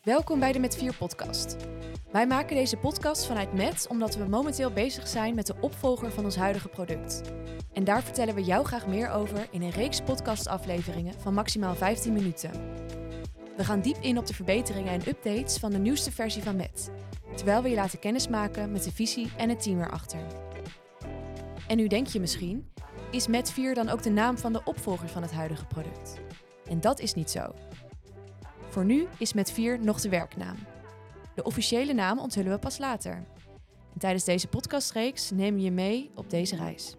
Welkom bij de Met 4 podcast. Wij maken deze podcast vanuit Met omdat we momenteel bezig zijn met de opvolger van ons huidige product. En daar vertellen we jou graag meer over in een reeks podcastafleveringen van maximaal 15 minuten. We gaan diep in op de verbeteringen en updates van de nieuwste versie van Met, terwijl we je laten kennismaken met de visie en het team erachter. En nu denk je misschien, is Met 4 dan ook de naam van de opvolger van het huidige product? En dat is niet zo. Voor nu is Met 4 nog de werknaam. De officiële naam onthullen we pas later. En tijdens deze podcastreeks nemen we je mee op deze reis.